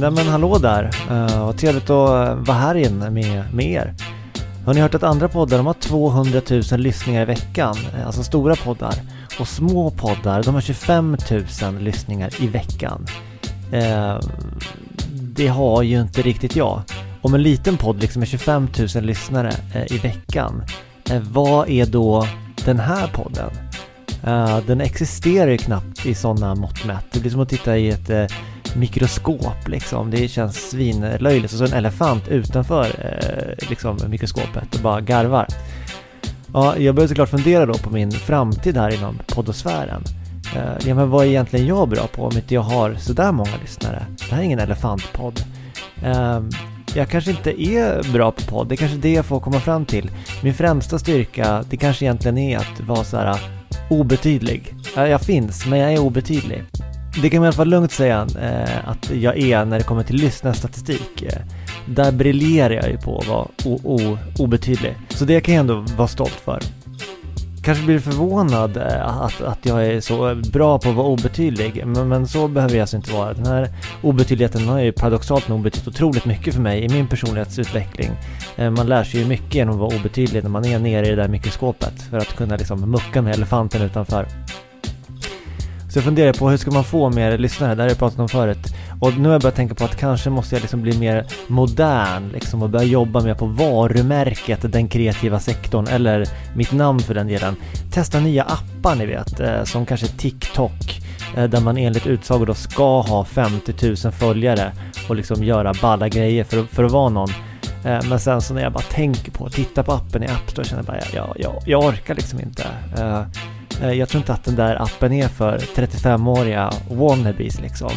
Nej men hallå där, uh, vad trevligt att eh, vara här inne med, med er. Har ni hört att andra poddar de har 200 000 lyssningar i veckan, eh, alltså stora poddar. Och små poddar de har 25 000 lyssningar i veckan. Uh, det har ju inte riktigt jag. Om en liten podd liksom är 25 000 lyssnare eh, i veckan, eh, vad är då den här podden? Eh, den existerar ju knappt i sådana mått mätt. Det blir som att titta i ett mikroskop liksom. Det känns svinlöjligt. Och så en elefant utanför liksom mikroskopet och bara garvar. Ja, jag började såklart fundera då på min framtid här inom poddosfären. Ja, men vad är egentligen jag bra på om inte jag har sådär många lyssnare? Det här är ingen elefantpodd. Jag kanske inte är bra på podd, det är kanske det jag får komma fram till. Min främsta styrka, det kanske egentligen är att vara så här äh, obetydlig. Jag finns, men jag är obetydlig. Det kan man i alla fall lugnt säga eh, att jag är när det kommer till lyssnarstatistik. Eh, där briljerar jag ju på att vara obetydlig. Så det kan jag ändå vara stolt för. Kanske blir du förvånad eh, att, att jag är så bra på att vara obetydlig, men, men så behöver jag alltså inte vara. Den här obetydligheten har ju paradoxalt nog betytt otroligt mycket för mig i min personlighetsutveckling. Eh, man lär sig ju mycket genom att vara obetydlig när man är nere i det där mikroskopet för att kunna liksom mucka med elefanten utanför. Så jag funderar på hur ska man få mer lyssnare? Det har jag pratat om förut. Och nu har jag börjat tänka på att kanske måste jag liksom bli mer modern liksom och börja jobba mer på varumärket, den kreativa sektorn eller mitt namn för den delen. Testa nya appar ni vet, eh, som kanske TikTok eh, där man enligt utsago då ska ha 50 000 följare och liksom göra balla grejer för, för att vara någon. Eh, men sen så när jag bara tänker på, titta på appen i App Store känner jag bara, jag, jag, jag orkar liksom inte. Eh, eh, jag tror inte att den där appen är för 35-åriga wannabes liksom.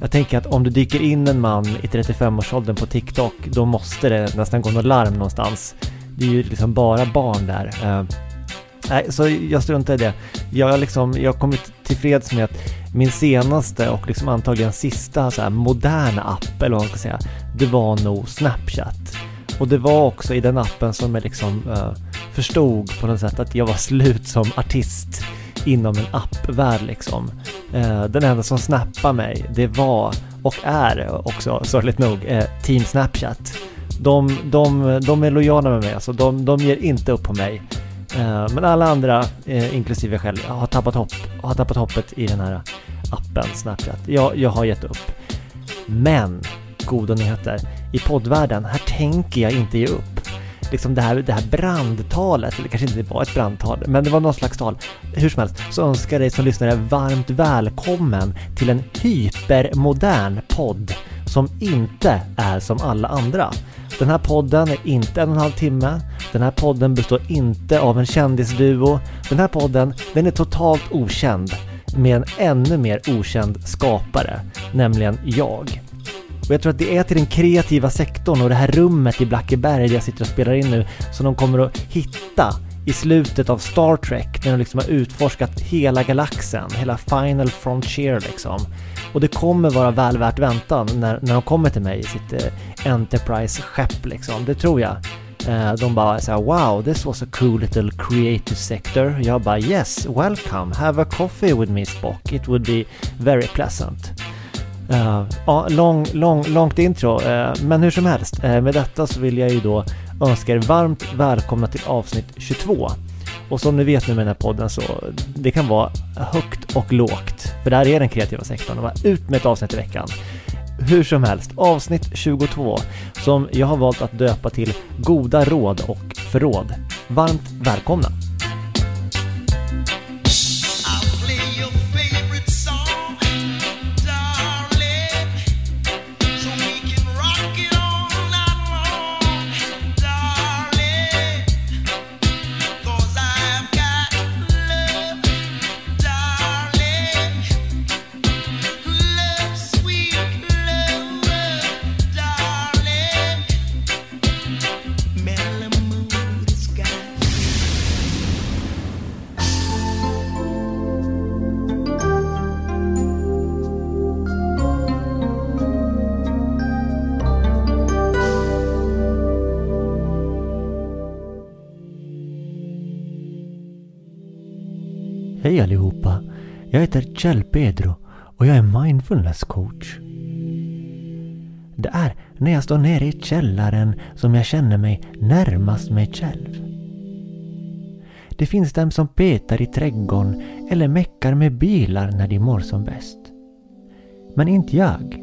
Jag tänker att om du dyker in en man i 35-årsåldern på TikTok, då måste det nästan gå något larm någonstans. Det är ju liksom bara barn där. Eh, nej, så jag struntar i det. Jag har liksom, jag har kommit tillfreds med att min senaste och liksom antagligen sista så här moderna app, eller vad man ska säga, det var nog Snapchat. Och det var också i den appen som jag liksom uh, förstod på något sätt att jag var slut som artist inom en appvärld liksom. Eh, den enda som snappade mig, det var och är också sorgligt nog eh, Team Snapchat. De, de, de är lojala med mig, alltså de, de ger inte upp på mig. Eh, men alla andra, inklusive jag själv, har tappat, hopp, har tappat hoppet i den här appen Snapchat. Jag, jag har gett upp. Men goda nyheter. I poddvärlden, här tänker jag inte ge upp. Liksom det här, det här brandtalet, eller kanske inte var ett brandtal, men det var någon slags tal. Hur som helst, så önskar jag dig som lyssnare varmt välkommen till en hypermodern podd som inte är som alla andra. Den här podden är inte en och en halv timme. Den här podden består inte av en kändisduo. Den här podden, den är totalt okänd med en ännu mer okänd skapare, nämligen jag. Och jag tror att det är till den kreativa sektorn och det här rummet i Blackeberg där jag sitter och spelar in nu som de kommer att hitta i slutet av Star Trek när de liksom har utforskat hela galaxen, hela Final Frontier liksom. Och det kommer vara väl värt väntan när, när de kommer till mig i sitt eh, Enterprise-skepp liksom, det tror jag. Eh, de bara såhär wow, this was a cool little creative sector. Jag bara yes, welcome, have a coffee with me Spock, it would be very pleasant. Uh, ja, lång, lång, långt intro, uh, men hur som helst. Uh, med detta så vill jag ju då önska er varmt välkomna till avsnitt 22. Och som ni vet nu med den här podden så det kan vara högt och lågt. För det här är den kreativa sektorn och bara ut med ett avsnitt i veckan. Hur som helst, avsnitt 22 som jag har valt att döpa till Goda råd och förråd. Varmt välkomna! Hej allihopa! Jag heter Kjell Pedro och jag är mindfulness coach. Det är när jag står nere i källaren som jag känner mig närmast mig själv. Det finns dem som petar i trädgården eller meckar med bilar när de mår som bäst. Men inte jag.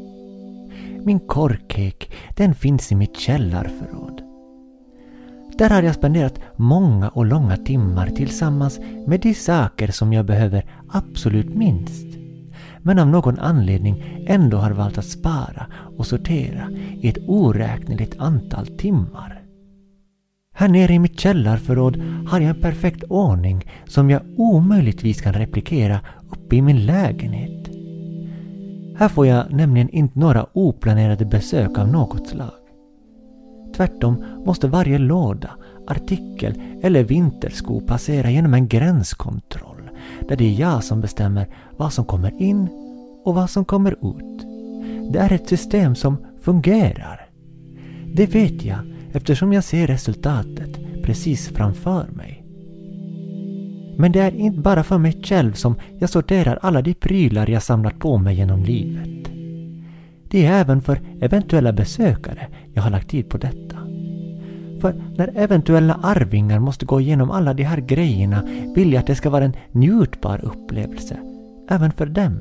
Min korkek den finns i mitt källarförråd. Där har jag spenderat många och långa timmar tillsammans med de saker som jag behöver absolut minst. Men av någon anledning ändå har valt att spara och sortera i ett oräkneligt antal timmar. Här nere i mitt källarförråd har jag en perfekt ordning som jag omöjligtvis kan replikera uppe i min lägenhet. Här får jag nämligen inte några oplanerade besök av något slag. Tvärtom måste varje låda, artikel eller vintersko passera genom en gränskontroll där det är jag som bestämmer vad som kommer in och vad som kommer ut. Det är ett system som fungerar. Det vet jag eftersom jag ser resultatet precis framför mig. Men det är inte bara för mig själv som jag sorterar alla de prylar jag samlat på mig genom livet. Det är även för eventuella besökare jag har lagt tid på detta. För när eventuella arvingar måste gå igenom alla de här grejerna vill jag att det ska vara en njutbar upplevelse, även för dem.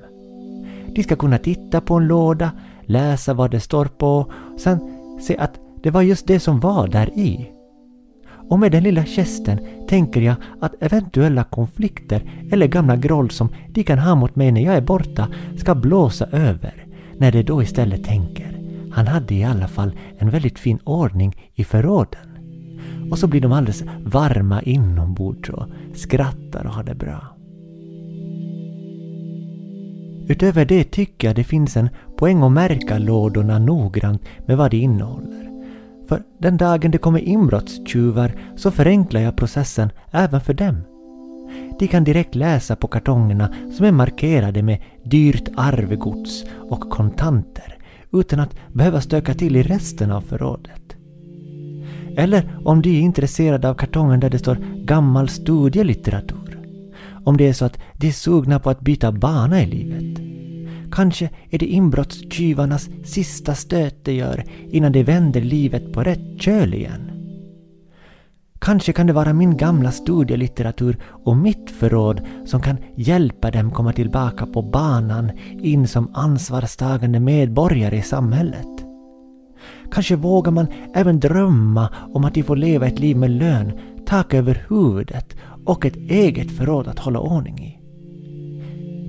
De ska kunna titta på en låda, läsa vad det står på, sen se att det var just det som var där i. Och med den lilla gesten tänker jag att eventuella konflikter eller gamla groll som de kan ha mot mig när jag är borta ska blåsa över när de då istället tänker han hade i alla fall en väldigt fin ordning i förråden. Och så blir de alldeles varma inombords och skrattar och har det bra. Utöver det tycker jag det finns en poäng att märka lådorna noggrant med vad de innehåller. För den dagen det kommer inbrottstjuvar så förenklar jag processen även för dem. De kan direkt läsa på kartongerna som är markerade med dyrt arvegods och kontanter utan att behöva stöka till i resten av förrådet. Eller om de är intresserade av kartongen där det står gammal studielitteratur. Om det är så att de är sugna på att byta bana i livet. Kanske är det inbrottstjuvarnas sista stöt de gör innan de vänder livet på rätt köl igen. Kanske kan det vara min gamla studielitteratur och mitt förråd som kan hjälpa dem komma tillbaka på banan in som ansvarstagande medborgare i samhället. Kanske vågar man även drömma om att de får leva ett liv med lön, tak över huvudet och ett eget förråd att hålla ordning i.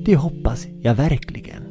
Det hoppas jag verkligen.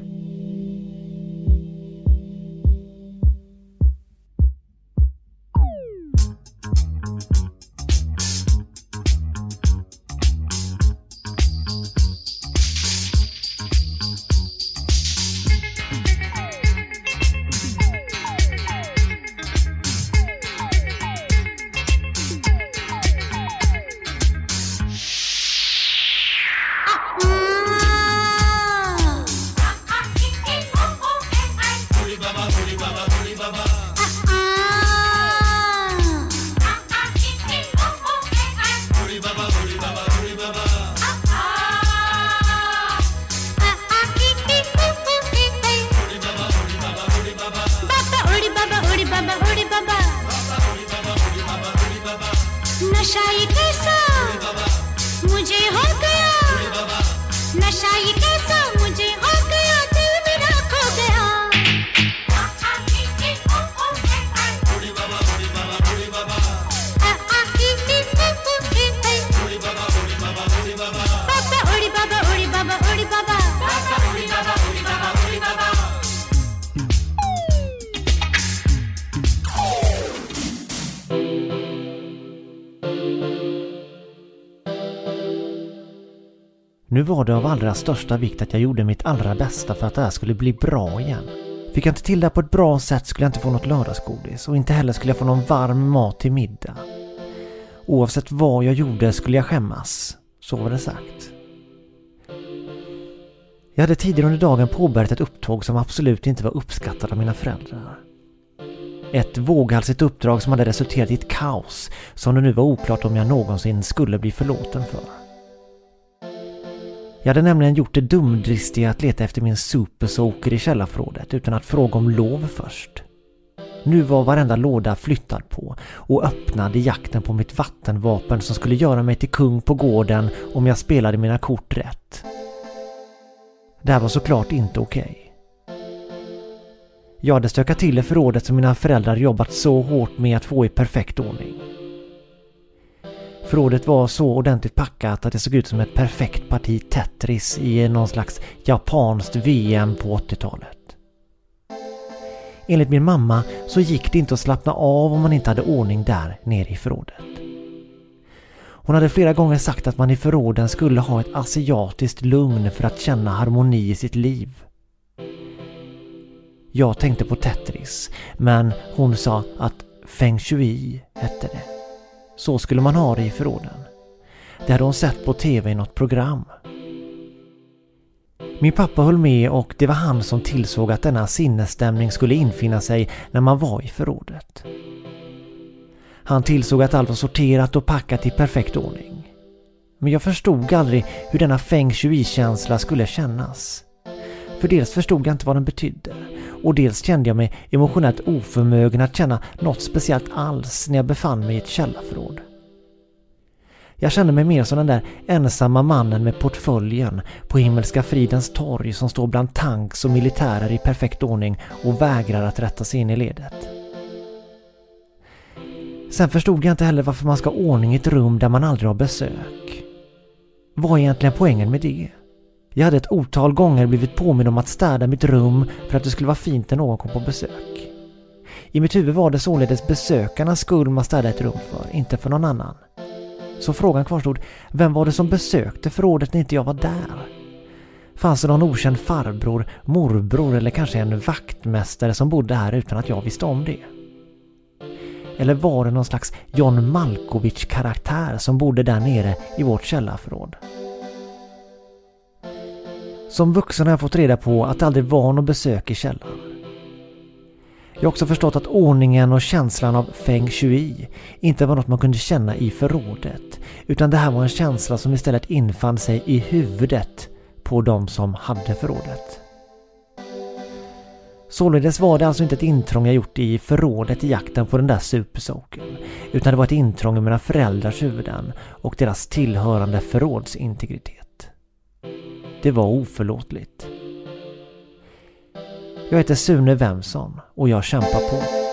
Nu var det av allra största vikt att jag gjorde mitt allra bästa för att det här skulle bli bra igen. Fick jag inte till det här på ett bra sätt skulle jag inte få något lördagsgodis och inte heller skulle jag få någon varm mat till middag. Oavsett vad jag gjorde skulle jag skämmas. Så var det sagt. Jag hade tidigare under dagen påbörjat ett upptåg som absolut inte var uppskattat av mina föräldrar. Ett våghalsigt uppdrag som hade resulterat i ett kaos som det nu var oklart om jag någonsin skulle bli förlåten för. Jag hade nämligen gjort det dumdristiga att leta efter min supersoaker i källarförrådet utan att fråga om lov först. Nu var varenda låda flyttad på och öppnad i jakten på mitt vattenvapen som skulle göra mig till kung på gården om jag spelade mina kort rätt. Det här var såklart inte okej. Okay. Jag hade stökat till i förrådet som mina föräldrar jobbat så hårt med att få i perfekt ordning. Förrådet var så ordentligt packat att det såg ut som ett perfekt parti Tetris i någon slags japanskt VM på 80-talet. Enligt min mamma så gick det inte att slappna av om man inte hade ordning där nere i förrådet. Hon hade flera gånger sagt att man i förråden skulle ha ett asiatiskt lugn för att känna harmoni i sitt liv. Jag tänkte på Tetris, men hon sa att Feng Shui hette det. Så skulle man ha det i förråden. Det hade hon sett på TV i något program. Min pappa höll med och det var han som tillsåg att denna sinnesstämning skulle infinna sig när man var i förrådet. Han tillsåg att allt var sorterat och packat i perfekt ordning. Men jag förstod aldrig hur denna feng shui-känsla skulle kännas. För dels förstod jag inte vad den betydde och dels kände jag mig emotionellt oförmögen att känna något speciellt alls när jag befann mig i ett källarförråd. Jag kände mig mer som den där ensamma mannen med portföljen på Himmelska fridens torg som står bland tanks och militärer i perfekt ordning och vägrar att rätta sig in i ledet. Sen förstod jag inte heller varför man ska ha ordning i ett rum där man aldrig har besök. Vad är egentligen poängen med det? Jag hade ett otal gånger blivit påminn om att städa mitt rum för att det skulle vara fint när någon kom på besök. I mitt huvud var det således besökarnas skull man städade ett rum för, inte för någon annan. Så frågan kvarstod, vem var det som besökte förrådet när inte jag var där? Fanns det någon okänd farbror, morbror eller kanske en vaktmästare som bodde här utan att jag visste om det? Eller var det någon slags John Malkovich-karaktär som bodde där nere i vårt källarförråd? Som vuxen har jag fått reda på att det aldrig var något besök i källaren. Jag har också förstått att ordningen och känslan av feng shui inte var något man kunde känna i förrådet, utan det här var en känsla som istället infann sig i huvudet på de som hade förrådet. Således var det alltså inte ett intrång jag gjort i förrådet i jakten på den där supersoken, utan det var ett intrång i mina föräldrars huvuden och deras tillhörande förrådsintegritet. Det var oförlåtligt. Jag heter Sune Wemson och jag kämpar på.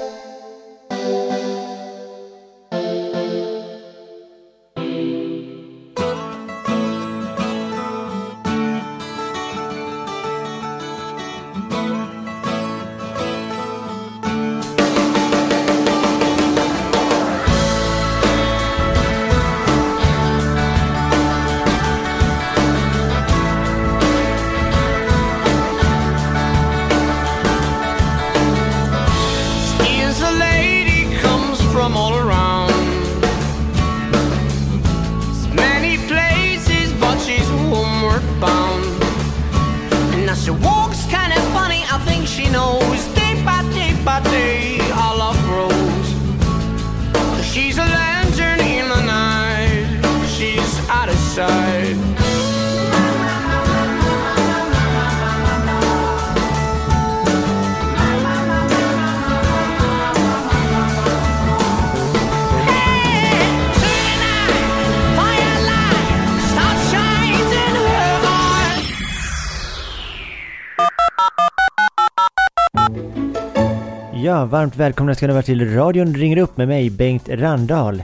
Ja, varmt välkomna ska ni vara till radion ringer upp med mig, Bengt Randahl.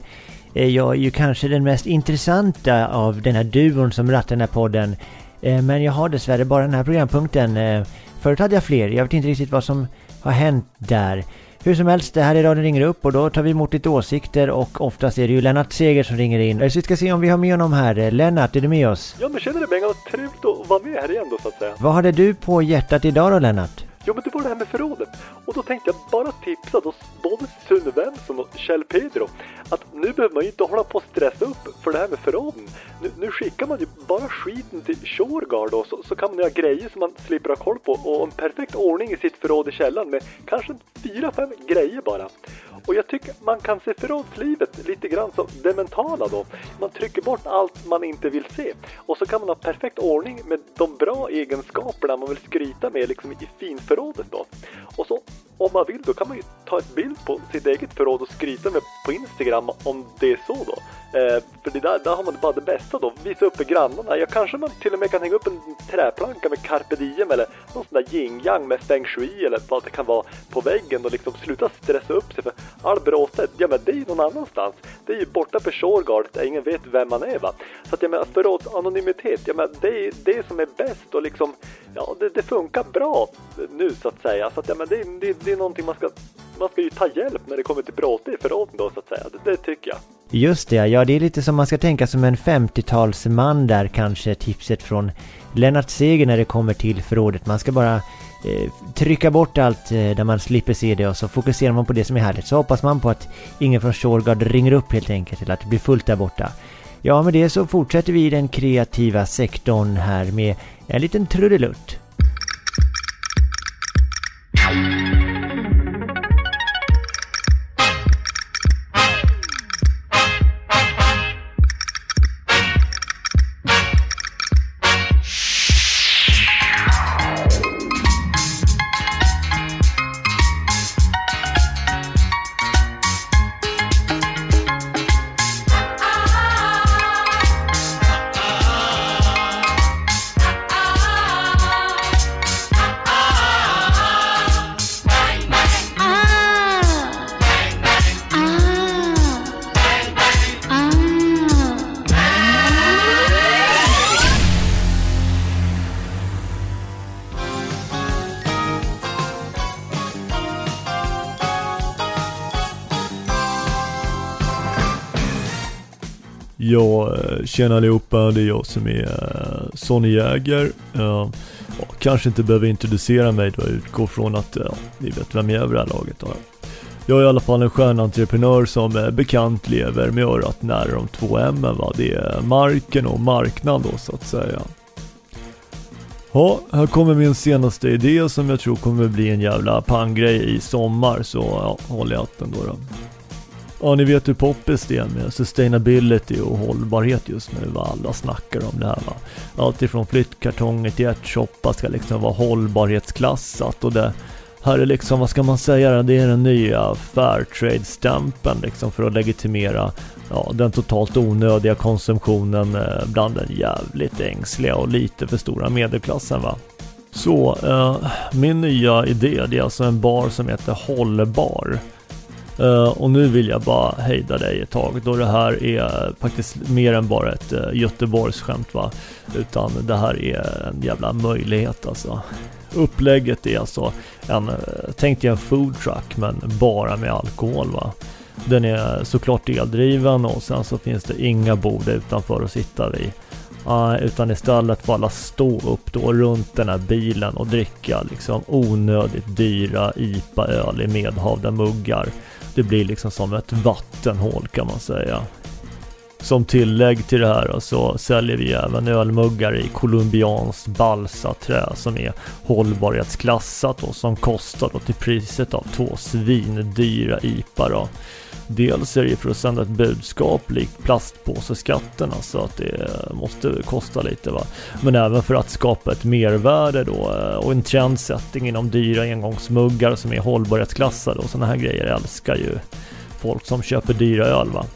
Eh, jag är ju kanske den mest intressanta av den här duon som rattar den här podden. Eh, men jag har dessvärre bara den här programpunkten. Eh, förut hade jag fler, jag vet inte riktigt vad som har hänt där. Hur som helst, det här är radion ringer upp och då tar vi emot lite åsikter och oftast är det ju Lennart Seger som ringer in. Så vi ska se om vi har med honom här. Lennart, är du med oss? Ja men tjenare Bengan, trevligt att vara med här igen då så att säga. Vad hade du på hjärtat idag då Lennart? Jo men det var det här med förrådet. Och då tänkte jag bara tipsa då både Sune Wensson och Kjell Pedro att nu behöver man ju inte hålla på och stressa upp för det här med förråden. Nu, nu skickar man ju bara skiten till Shurgard och så, så kan man göra grejer som man slipper ha koll på och en perfekt ordning i sitt förråd i källaren med kanske fyra, fem grejer bara. Och jag tycker man kan se förrådslivet lite grann som det mentala då. Man trycker bort allt man inte vill se och så kan man ha perfekt ordning med de bra egenskaperna man vill skryta med liksom i finförrådet då. Och så om man vill då kan man ju ta ett bild på sitt eget förråd och skryta med på Instagram om det är så då. Eh, för det där, där har man bara det bästa då, visa upp för grannarna. Ja, kanske man till och med kan hänga upp en träplanka med carpe diem eller någon sån där yin-yang med feng shui eller vad det kan vara på väggen och liksom sluta stressa upp sig för all bråte. Ja, men det är ju någon annanstans. Det är ju borta på Shurgard där ingen vet vem man är va. Så att jag menar förrådsanonymitet, ja men det är det som är bäst och liksom, ja det, det funkar bra nu så att säga. Så att ja men det, det, det är någonting man ska man ska ju ta hjälp när det kommer till bråte i förråden då så att säga. Det, det, tycker jag. Just det, ja det är lite som man ska tänka som en 50-talsman där kanske tipset från Lennart Seger när det kommer till förrådet. Man ska bara eh, trycka bort allt eh, där man slipper se det och så fokuserar man på det som är härligt. Så hoppas man på att ingen från Shurgard ringer upp helt enkelt eller att det blir fullt där borta. Ja, med det så fortsätter vi i den kreativa sektorn här med en liten trudelutt. Eh, tjena allihopa, det är jag som är eh, Sonny Jäger. Eh, ja, kanske inte behöver introducera mig då jag utgår från att ja, ni vet vem jag är vid det här laget. Då. Jag är i alla fall en stjärnentreprenör som bekant lever med örat nära de två M va. Det är marken och marknad då så att säga. Ja, här kommer min senaste idé som jag tror kommer bli en jävla panggrej i sommar så ja, håll i hatten då. då. Ja, ni vet hur poppis det är med sustainability och hållbarhet just nu. Vad alla snackar om det här va. Allt ifrån flyttkartonger till ärtsoppa ska liksom vara hållbarhetsklassat och det här är liksom, vad ska man säga, det är den nya Fairtrade-stämpeln liksom för att legitimera ja, den totalt onödiga konsumtionen eh, bland den jävligt ängsliga och lite för stora medelklassen va. Så, eh, min nya idé det är alltså en bar som heter Hållbar. Eh, och nu vill jag bara hejda dig ett tag då det här är faktiskt mer än bara ett uh, Göteborgsskämt va. Utan det här är en jävla möjlighet alltså. Upplägget är alltså en, tänkte tänk dig en food truck men bara med alkohol va. Den är såklart eldriven och sen så finns det inga bord utanför att sitta vid. Uh, utan istället får alla stå upp då runt den här bilen och dricka liksom onödigt dyra IPA-öl i medhavda muggar. Det blir liksom som ett vattenhål kan man säga. Som tillägg till det här så säljer vi även ölmuggar i colombianskt balsaträ som är hållbarhetsklassat och som kostar då till priset av två svindyra IPA då. Dels är det för att sända ett budskap likt plastpåseskatten, alltså att det måste kosta lite va. Men även för att skapa ett mervärde då eh, och en trendsättning inom dyra engångsmuggar som är hållbarhetsklassade och sådana här grejer älskar ju folk som köper dyra öl va.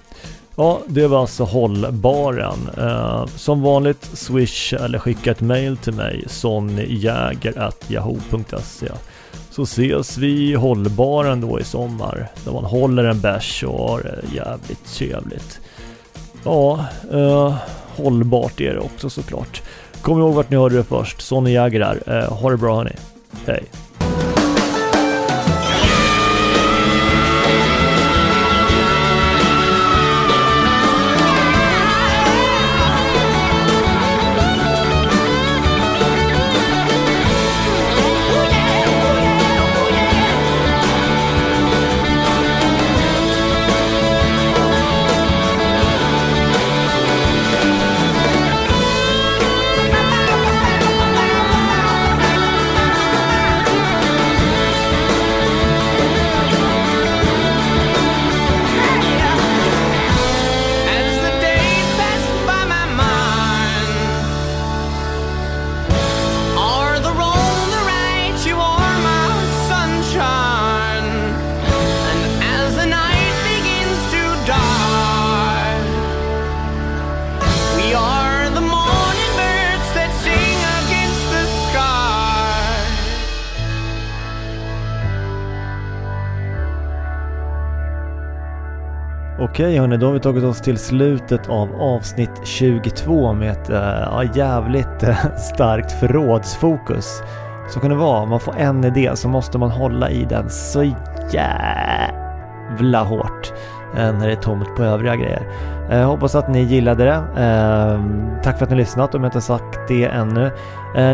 Ja, det var alltså hållbaren. Eh, som vanligt swish eller skicka ett mail till mig sonjäger.yahoo.se så ses vi i hållbaren då i sommar. Där man håller en bärs och har det jävligt trevligt. Ja, eh, hållbart är det också såklart. Kom ihåg vart ni hörde det först. Sonny Jäger här. Eh, ha det bra hörni. Hej. Okej hörni, då har vi tagit oss till slutet av avsnitt 22 med ett äh, jävligt äh, starkt förrådsfokus. Så kan det vara, man får en idé så måste man hålla i den så jävla hårt äh, när det är tomt på övriga grejer. Jag hoppas att ni gillade det. Ehm, tack för att ni lyssnat om jag inte sagt det ännu.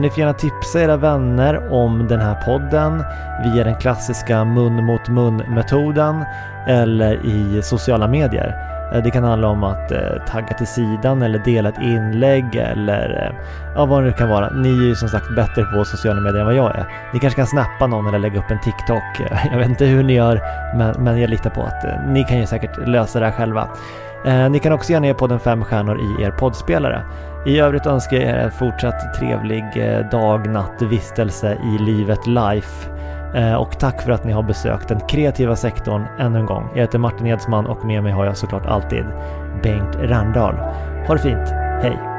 Ni får gärna tipsa era vänner om den här podden via den klassiska mun mot mun metoden eller i sociala medier. Eh, det kan handla om att eh, tagga till sidan eller dela ett inlägg eller eh, ja, vad det nu kan vara. Ni är ju som sagt bättre på sociala medier än vad jag är. Ni kanske kan snappa någon eller lägga upp en TikTok. Jag vet inte hur ni gör, men, men jag litar på att ni kan ju säkert lösa det här själva. Ni kan också gärna ge podden fem stjärnor i er poddspelare. I övrigt önskar jag er en fortsatt trevlig dag, natt, vistelse i livet life. Eh, och tack för att ni har besökt den kreativa sektorn ännu en gång. Jag heter Martin Edsman och med mig har jag såklart alltid Bengt Randahl. Ha det fint, hej!